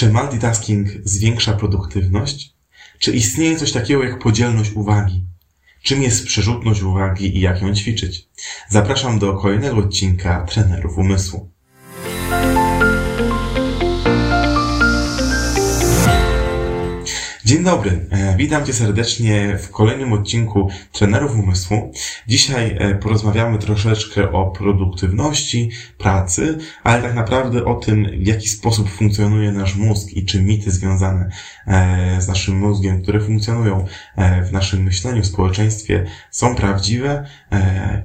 Czy multitasking zwiększa produktywność? Czy istnieje coś takiego jak podzielność uwagi? Czym jest przerzutność uwagi i jak ją ćwiczyć? Zapraszam do kolejnego odcinka Trenerów Umysłu. Dzień dobry, e, witam Cię serdecznie w kolejnym odcinku Trenerów Umysłu. Dzisiaj e, porozmawiamy troszeczkę o produktywności pracy, ale tak naprawdę o tym, w jaki sposób funkcjonuje nasz mózg i czy mity związane e, z naszym mózgiem, które funkcjonują w naszym myśleniu, w społeczeństwie są prawdziwe,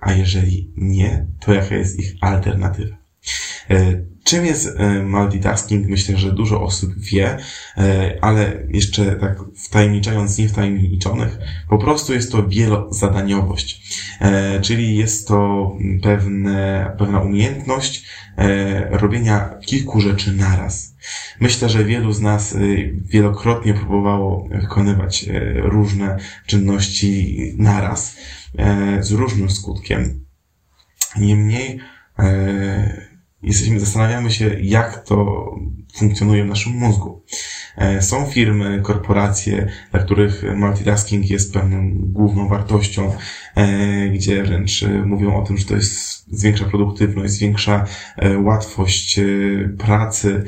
a jeżeli nie, to jaka jest ich alternatywa. Czym jest e, multitasking? Myślę, że dużo osób wie, e, ale jeszcze tak wtajemniczając niewtajemniczonych, po prostu jest to wielozadaniowość. E, czyli jest to pewne, pewna umiejętność robienia kilku rzeczy naraz. Myślę, że wielu z nas wielokrotnie próbowało wykonywać różne czynności naraz z różnym skutkiem. Niemniej, jesteśmy, zastanawiamy się, jak to funkcjonuje w naszym mózgu. E, są firmy, korporacje, dla których multitasking jest pewną główną wartością, e, gdzie wręcz mówią o tym, że to jest zwiększa produktywność, zwiększa e, łatwość pracy,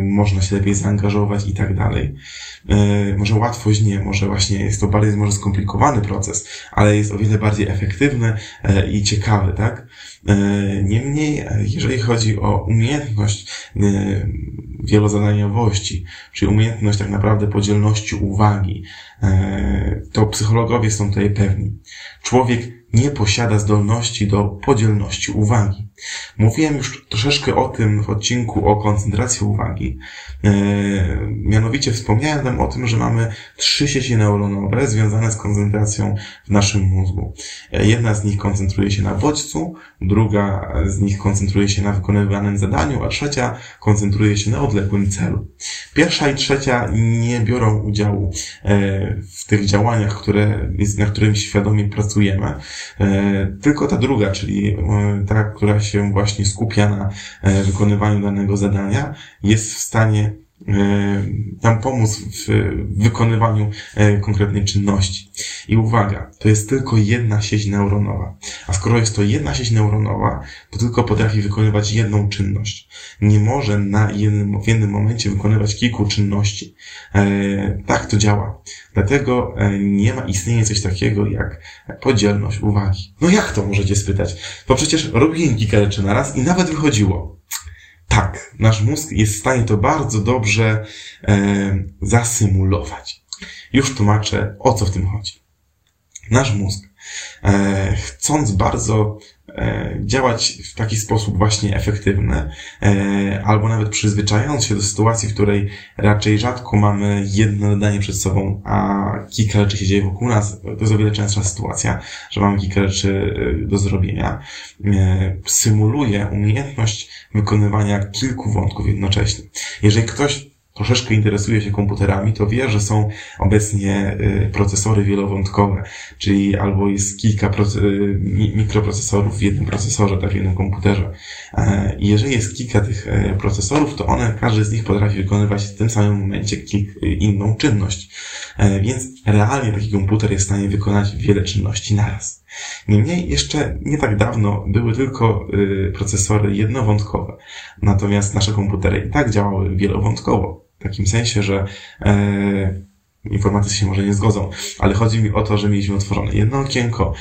można się lepiej zaangażować i tak dalej. Może łatwość nie, może właśnie jest to bardziej może skomplikowany proces, ale jest o wiele bardziej efektywny i ciekawy, tak? Niemniej, jeżeli chodzi o umiejętność wielozadaniowości, czyli umiejętność tak naprawdę podzielności uwagi, e, to psychologowie są tutaj pewni. Człowiek nie posiada zdolności do podzielności uwagi. Mówiłem już troszeczkę o tym w odcinku o koncentracji uwagi. E, mianowicie wspomniałem tam o tym, że mamy trzy sieci neuronowe związane z koncentracją w naszym mózgu. E, jedna z nich koncentruje się na bodźcu, druga z nich koncentruje się na wykonywanym zadaniu, a trzecia koncentruje się na odległym celu. Pierwsza i trzecia nie biorą udziału e, w tych działaniach, które, na którym świadomie pracujemy, tylko ta druga, czyli ta, która się się właśnie skupia na e, wykonywaniu danego zadania, jest w stanie nam pomóc w wykonywaniu e, konkretnej czynności. I uwaga, to jest tylko jedna sieć neuronowa. A skoro jest to jedna sieć neuronowa, to tylko potrafi wykonywać jedną czynność. Nie może na jednym, w jednym momencie wykonywać kilku czynności. E, tak to działa. Dlatego nie ma istnienia coś takiego jak podzielność uwagi. No jak to możecie spytać? Bo przecież robiłem kilka rzeczy naraz i nawet wychodziło. Tak, nasz mózg jest w stanie to bardzo dobrze e, zasymulować. Już tłumaczę, o co w tym chodzi. Nasz mózg, e, chcąc bardzo działać w taki sposób właśnie efektywny, e, albo nawet przyzwyczajając się do sytuacji, w której raczej rzadko mamy jedno zadanie przed sobą, a kilka rzeczy się dzieje wokół nas, to jest o wiele częstsza sytuacja, że mamy kilka rzeczy e, do zrobienia, e, symuluje umiejętność wykonywania kilku wątków jednocześnie. Jeżeli ktoś troszeczkę interesuje się komputerami, to wie, że są obecnie y, procesory wielowątkowe, czyli albo jest kilka y, mikroprocesorów w jednym procesorze, tak w jednym komputerze. E, jeżeli jest kilka tych e, procesorów, to one, każdy z nich potrafi wykonywać w tym samym momencie inną czynność. E, więc realnie taki komputer jest w stanie wykonać wiele czynności naraz. Niemniej jeszcze nie tak dawno były tylko y, procesory jednowątkowe, natomiast nasze komputery i tak działały wielowątkowo. W takim sensie, że e, informatycy się może nie zgodzą, ale chodzi mi o to, że mieliśmy otworzone jedno okienko,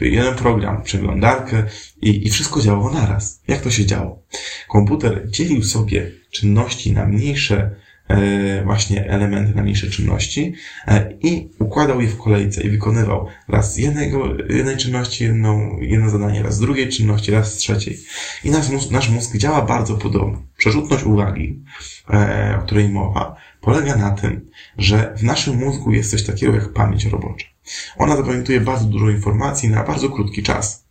jeden program, przeglądarkę i, i wszystko działało naraz. Jak to się działo? Komputer dzielił sobie czynności na mniejsze właśnie elementy na mniejsze czynności e, i układał je w kolejce i wykonywał raz jednego, jednej czynności jedną, jedno zadanie, raz z drugiej czynności, raz z trzeciej. I nasz mózg, nasz mózg działa bardzo podobnie. Przerzutność uwagi, e, o której mowa, polega na tym, że w naszym mózgu jest coś takiego jak pamięć robocza. Ona zapamiętuje bardzo dużo informacji na bardzo krótki czas.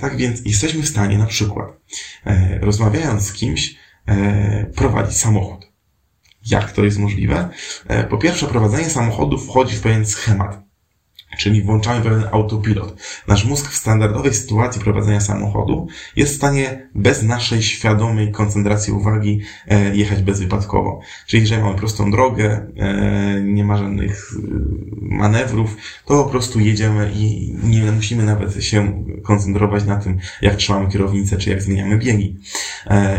Tak więc jesteśmy w stanie na przykład, rozmawiając z kimś, prowadzić samochód. Jak to jest możliwe? E, po pierwsze, prowadzenie samochodu wchodzi w pewien schemat. Czyli włączamy pewien autopilot. Nasz mózg w standardowej sytuacji prowadzenia samochodu jest w stanie bez naszej świadomej koncentracji uwagi e, jechać bezwypadkowo. Czyli jeżeli mamy prostą drogę, e, nie ma żadnych e, manewrów, to po prostu jedziemy i nie musimy nawet się koncentrować na tym, jak trzymamy kierownicę, czy jak zmieniamy biegi.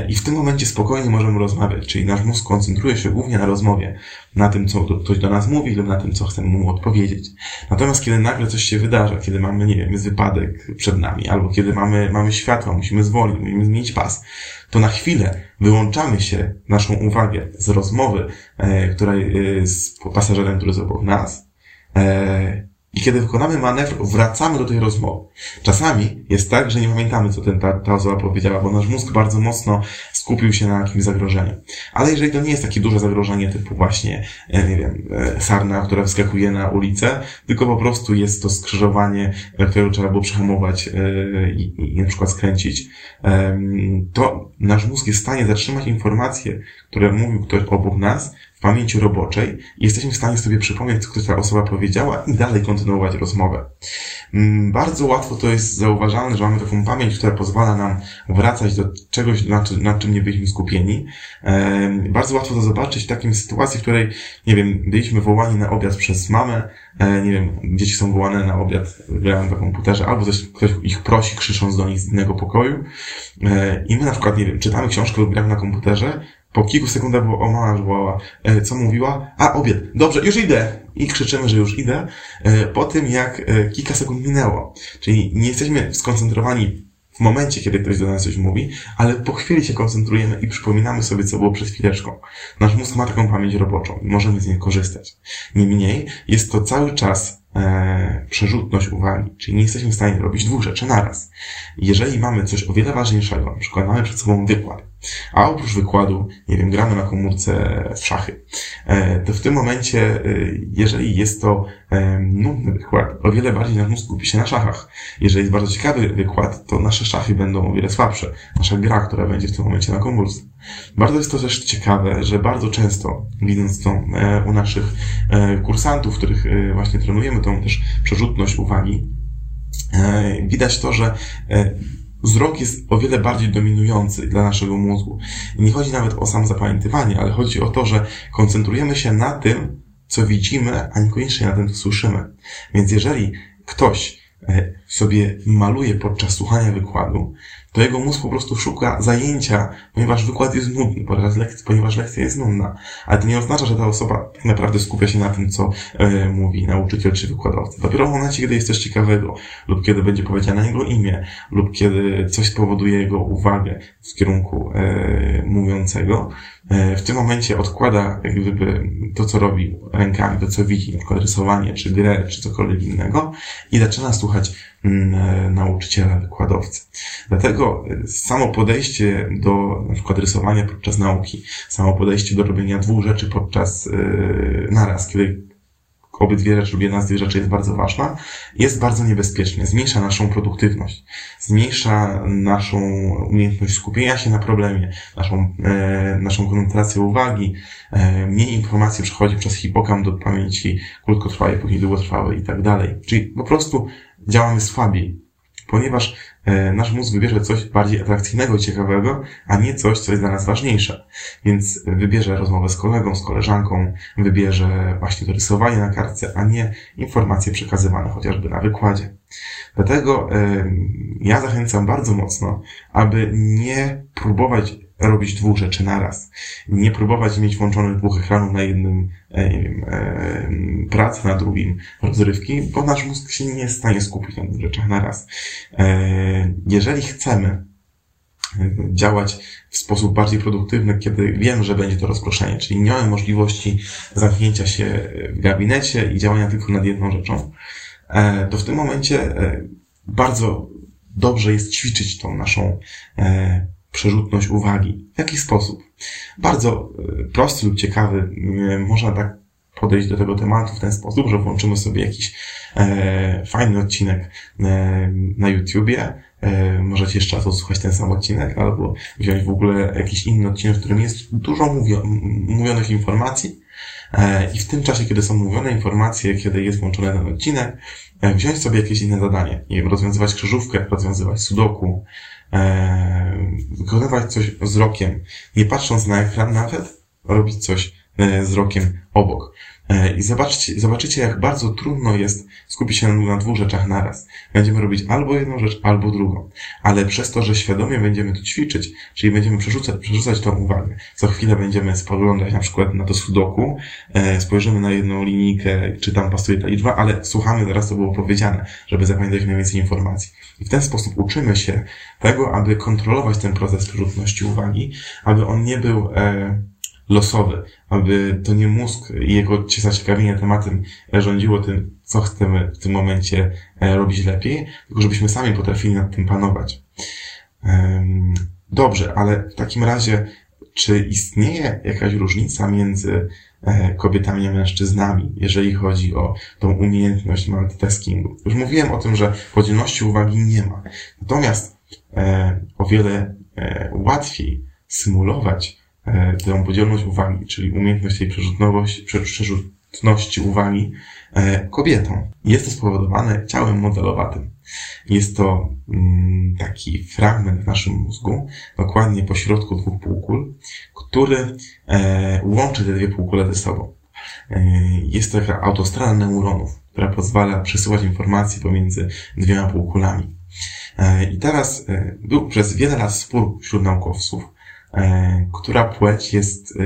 I w tym momencie spokojnie możemy rozmawiać, czyli nasz mózg koncentruje się głównie na rozmowie, na tym, co ktoś do nas mówi lub na tym, co chcemy mu odpowiedzieć. Natomiast kiedy nagle coś się wydarza, kiedy mamy, nie wiem, jest wypadek przed nami, albo kiedy mamy, mamy światło, musimy zwolnić, musimy zmienić pas, to na chwilę wyłączamy się naszą uwagę z rozmowy, e, która e, z pasażerem, który jest obok nas, e, i kiedy wykonamy manewr, wracamy do tej rozmowy. Czasami jest tak, że nie pamiętamy, co ten, ta, ta osoba powiedziała, bo nasz mózg bardzo mocno skupił się na jakimś zagrożeniu. Ale jeżeli to nie jest takie duże zagrożenie typu właśnie, e, nie wiem, e, sarna, która wyskakuje na ulicę, tylko po prostu jest to skrzyżowanie, e, którego trzeba było przehamować i, i na przykład skręcić, to nasz mózg jest w stanie zatrzymać informacje, które mówił ktoś obok nas, w pamięci roboczej i jesteśmy w stanie sobie przypomnieć, co ta osoba powiedziała i dalej kontynuować rozmowę. Mm, bardzo łatwo to jest zauważalne, że mamy taką pamięć, która pozwala nam wracać do czegoś, nad, czym nie byliśmy skupieni. Bardzo łatwo to zobaczyć w takiej sytuacji, w której, nie wiem, byliśmy wołani na obiad przez mamę, e, nie wiem, dzieci są wołane na obiad, grają na komputerze, albo coś, ktoś ich prosi, krzycząc do nich z innego pokoju. E, I my na przykład, nie wiem, czytamy książkę lub gramy na komputerze, po kilku sekundach było, o mama wołała, e, co mówiła? A, obiad. Dobrze, już idę. I krzyczymy, że już idę. E, po tym, jak e, kilka sekund minęło. Czyli nie jesteśmy skoncentrowani w momencie, kiedy ktoś do nas coś mówi, ale po chwili się koncentrujemy i przypominamy sobie, co było przed chwileczką. Nasz mózg ma taką pamięć roboczą i możemy z niej korzystać. Niemniej jest to cały czas e, przerzutność uwagi, czyli nie jesteśmy w stanie robić dwóch rzeczy naraz. Jeżeli mamy coś o wiele ważniejszego, na przykład mamy przed sobą wykład, a oprócz wykładu, nie wiem, gramy na komórce w szachy, e, to w tym momencie, e, jeżeli jest to e, nudny wykład, o wiele bardziej mózg skupi się na szachach. Jeżeli jest bardzo ciekawy wykład, to nasze szachy będą o wiele słabsze. Nasza gra, która będzie w tym momencie na komórce. Bardzo jest to też ciekawe, że bardzo często, widząc to u naszych kursantów, których właśnie trenujemy, tą też przerzutność uwagi, widać to, że wzrok jest o wiele bardziej dominujący dla naszego mózgu. nie chodzi nawet o sam zapamiętywanie, ale chodzi o to, że koncentrujemy się na tym, co widzimy, a niekoniecznie na tym, co słyszymy. Więc jeżeli ktoś e, sobie maluje podczas słuchania wykładu, to jego mózg po prostu szuka zajęcia, ponieważ wykład jest nudny, ponieważ lekcja, ponieważ lekcja jest nudna. Ale to nie oznacza, że ta osoba tak naprawdę skupia się na tym, co e, mówi nauczyciel czy wykładowca. Dopiero w momencie, kiedy jest coś ciekawego, lub kiedy będzie powiedziane jego imię, lub kiedy coś spowoduje jego uwagę w kierunku e, mówiącego, w tym momencie odkłada jak gdyby to, co robi rękami, to, co widzi, na rysowanie, czy grę, czy cokolwiek innego i zaczyna słuchać Mm, e, nauczyciela, wykładowcy. Dlatego e, samo podejście do na przykład rysowania podczas nauki, samo podejście do robienia dwóch rzeczy podczas naraz, kiedy obydwie rzeczy lub jedna z tych rzeczy jest bardzo ważna, jest bardzo niebezpieczne. Zmniejsza naszą produktywność, zmniejsza naszą umiejętność skupienia się na problemie, naszą, e, naszą koncentrację uwagi, e, mniej informacji przechodzi przez hipokamp do pamięci krótkotrwałej, później długotrwałej i tak dalej. Czyli po prostu działamy słabiej, ponieważ nasz mózg wybierze coś bardziej atrakcyjnego i ciekawego, a nie coś, co jest dla nas ważniejsze. Więc wybierze rozmowę z kolegą, z koleżanką, wybierze właśnie to rysowanie na kartce, a nie informacje przekazywane chociażby na wykładzie. Dlatego e, ja zachęcam bardzo mocno, aby nie próbować robić dwóch rzeczy naraz. Nie próbować mieć włączonych dwóch ekranów na jednym, e, nie wiem, e, pracy, na drugim rozrywki, bo nasz mózg się nie jest w stanie skupić na dwóch rzeczach naraz. E, jeżeli chcemy działać w sposób bardziej produktywny, kiedy wiem, że będzie to rozproszenie, czyli nie mamy możliwości zamknięcia się w gabinecie i działania tylko nad jedną rzeczą, to w tym momencie bardzo dobrze jest ćwiczyć tą naszą przerzutność uwagi. W jaki sposób? Bardzo e, prosty lub ciekawy, e, można tak podejść do tego tematu w ten sposób, że włączymy sobie jakiś e, fajny odcinek e, na YouTubie, e, możecie jeszcze raz odsłuchać ten sam odcinek, albo wziąć w ogóle jakiś inny odcinek, w którym jest dużo mówio, mówionych informacji e, i w tym czasie, kiedy są mówione informacje, kiedy jest włączony ten odcinek, e, wziąć sobie jakieś inne zadanie. Nie wiem, rozwiązywać krzyżówkę, rozwiązywać sudoku, e, wykonywać coś wzrokiem, nie patrząc na ekran nawet, robić coś e, wzrokiem obok. E, I zobaczcie, zobaczycie, jak bardzo trudno jest skupić się na dwóch rzeczach naraz. Będziemy robić albo jedną rzecz, albo drugą. Ale przez to, że świadomie będziemy to ćwiczyć, czyli będziemy przerzucać, przerzucać tą uwagę, co chwilę będziemy spoglądać na przykład na to sudoku, e, spojrzymy na jedną linijkę, czy tam pasuje ta liczba, ale słuchamy teraz, co było powiedziane, żeby zapamiętać najwięcej informacji. I w ten sposób uczymy się tego, aby kontrolować ten proces przerzutności uwagi, aby on nie był e, losowy, aby to nie mózg i jego zaciekawienie tematem rządziło tym, co chcemy w tym momencie e, robić lepiej, tylko żebyśmy sami potrafili nad tym panować. Dobrze, ale w takim razie, czy istnieje jakaś różnica między e, kobietami a mężczyznami, jeżeli chodzi o tą umiejętność multitaskingu? Już mówiłem o tym, że podzielności uwagi nie ma. Natomiast e, o wiele łatwiej symulować tę podzielność uwagi, czyli umiejętność tej przerzutności uwagi e, kobietą. Jest to spowodowane ciałem modelowatym. Jest to mm, taki fragment w naszym mózgu, dokładnie po środku dwóch półkul, który e, łączy te dwie półkule ze sobą. Jest to taka autostrada neuronów, która pozwala przesyłać informacje pomiędzy dwiema półkulami. I teraz był przez wiele lat spór wśród naukowców, E, która płeć jest, e,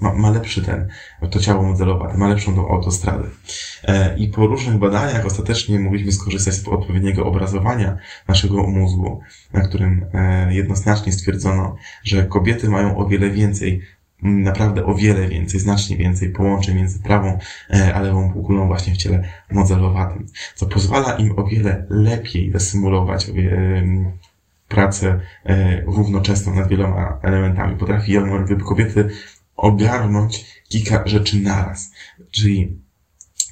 ma, ma lepszy ten, to ciało modelowane, ma lepszą tą autostradę. E, I po różnych badaniach ostatecznie mogliśmy skorzystać z odpowiedniego obrazowania naszego mózgu, na którym jednoznacznie stwierdzono, że kobiety mają o wiele więcej naprawdę o wiele więcej, znacznie więcej połączeń między prawą a lewą półkulą właśnie w ciele modelowatym, co pozwala im o wiele lepiej zasymulować pracę e, równoczesną nad wieloma elementami. Potrafi jak gdyby kobiety ogarnąć kilka rzeczy naraz. Czyli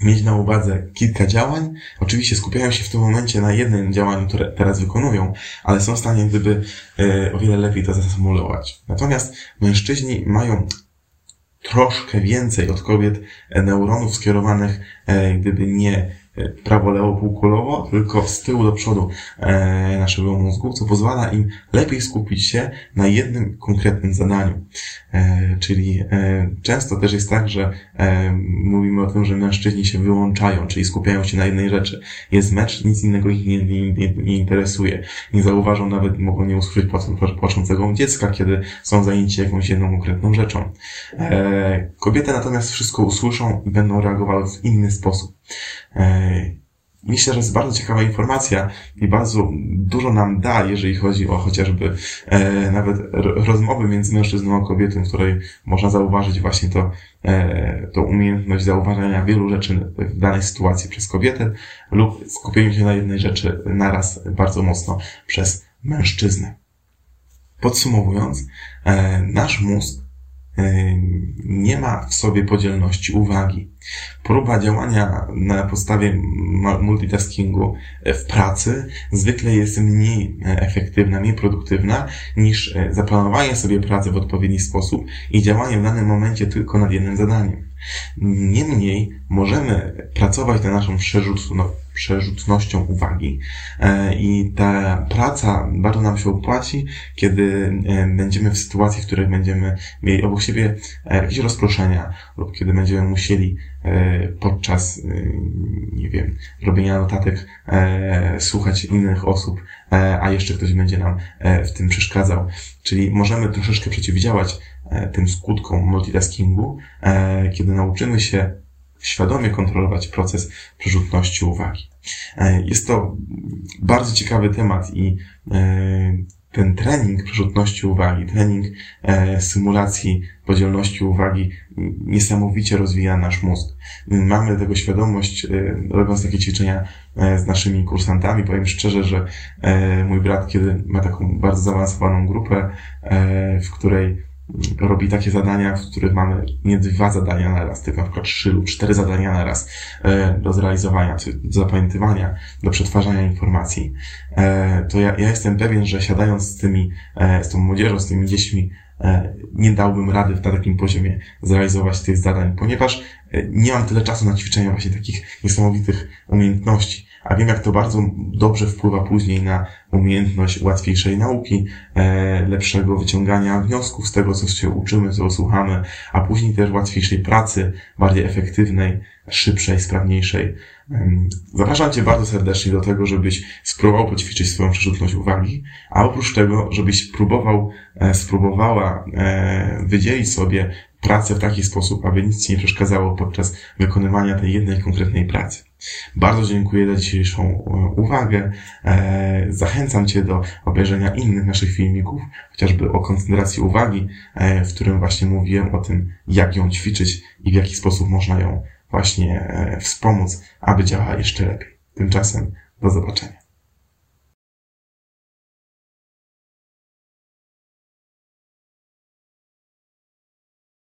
mieć na uwadze kilka działań. Oczywiście skupiają się w tym momencie na jednym działaniu, które teraz wykonują, ale są w stanie gdyby e, o wiele lepiej to zasymulować. Natomiast mężczyźni mają troszkę więcej od kobiet neuronów skierowanych e, gdyby nie prawo-lewo półkulowo, tylko z tyłu do przodu e, naszego mózgu, co pozwala im lepiej skupić się na jednym konkretnym zadaniu. E, czyli e, często też jest tak, że mówimy o tym, że mężczyźni się wyłączają, czyli skupiają się na jednej rzeczy. Jest mecz, nic innego ich nie, nie, nie, nie interesuje. Nie zauważą nawet, mogą nie usłyszeć płaczącego dziecka, kiedy są zajęci jakąś jedną konkretną rzeczą. Kobiety natomiast wszystko usłyszą i będą reagowały w inny sposób. E, myślę, że jest bardzo ciekawa informacja i bardzo dużo nam da, jeżeli chodzi o chociażby e, nawet rozmowy między mężczyzną a kobietą, w której można zauważyć właśnie to, e, umiejętność zauważania wielu rzeczy w danej sytuacji przez kobietę lub skupienie się na jednej rzeczy naraz bardzo mocno przez mężczyznę. Podsumowując, e, nasz mózg nie ma w sobie podzielności uwagi. Próba działania na podstawie multitaskingu w pracy zwykle jest mniej efektywna, mniej produktywna niż zaplanowanie sobie pracy w odpowiedni sposób i działanie w danym momencie tylko nad jednym zadaniem. Niemniej możemy pracować nad naszą no, przerzutnością uwagi e, i ta praca bardzo nam się opłaci, kiedy e, będziemy w sytuacji, w której będziemy mieli obok siebie e, jakieś rozproszenia lub kiedy będziemy musieli podczas, nie wiem, robienia notatek słuchać innych osób, a jeszcze ktoś będzie nam w tym przeszkadzał. Czyli możemy troszeczkę przeciwdziałać tym skutkom multitaskingu, kiedy nauczymy się świadomie kontrolować proces przerzutności uwagi. E, jest to bardzo ciekawy temat i e, ten trening przerzutności uwagi, trening e, symulacji podzielności uwagi niesamowicie rozwija nasz mózg. Mamy tego świadomość, robiąc takie ćwiczenia z naszymi kursantami. Powiem szczerze, że mój brat, kiedy ma taką bardzo zaawansowaną grupę, w której robi takie zadania, w których mamy nie dwa zadania na raz, tylko na przykład trzy lub cztery zadania na raz e, do zrealizowania, czy do zapamiętywania, do przetwarzania informacji, e, to ja, ja jestem pewien, że siadając z tymi, z tą młodzieżą, z tymi dziećmi, nie dałbym rady na takim poziomie zrealizować tych zadań, ponieważ nie mam tyle czasu na ćwiczenie właśnie takich niesamowitych umiejętności a jak to bardzo dobrze wpływa później na umiejętność łatwiejszej nauki, e, lepszego wyciągania wniosków z tego, co się uczymy, co słuchamy, a później też łatwiejszej pracy, bardziej efektywnej, szybszej, sprawniejszej. Zapraszam Cię bardzo serdecznie do tego, żebyś spróbował poćwiczyć swoją przerzutność uwagi, a oprócz tego, żebyś próbował, e, spróbowała e, wydzielić sobie pracę w taki sposób, aby nic Ci nie przeszkadzało podczas wykonywania tej jednej konkretnej pracy. Bardzo dziękuję za dzisiejszą e, uwagę. E, zachęcam Cię do obejrzenia innych naszych filmików, chociażby o koncentracji uwagi, e, w którym właśnie mówiłem o tym, jak ją ćwiczyć i w jaki sposób można ją właśnie wspomóc, aby działała jeszcze lepiej. Tymczasem do zobaczenia.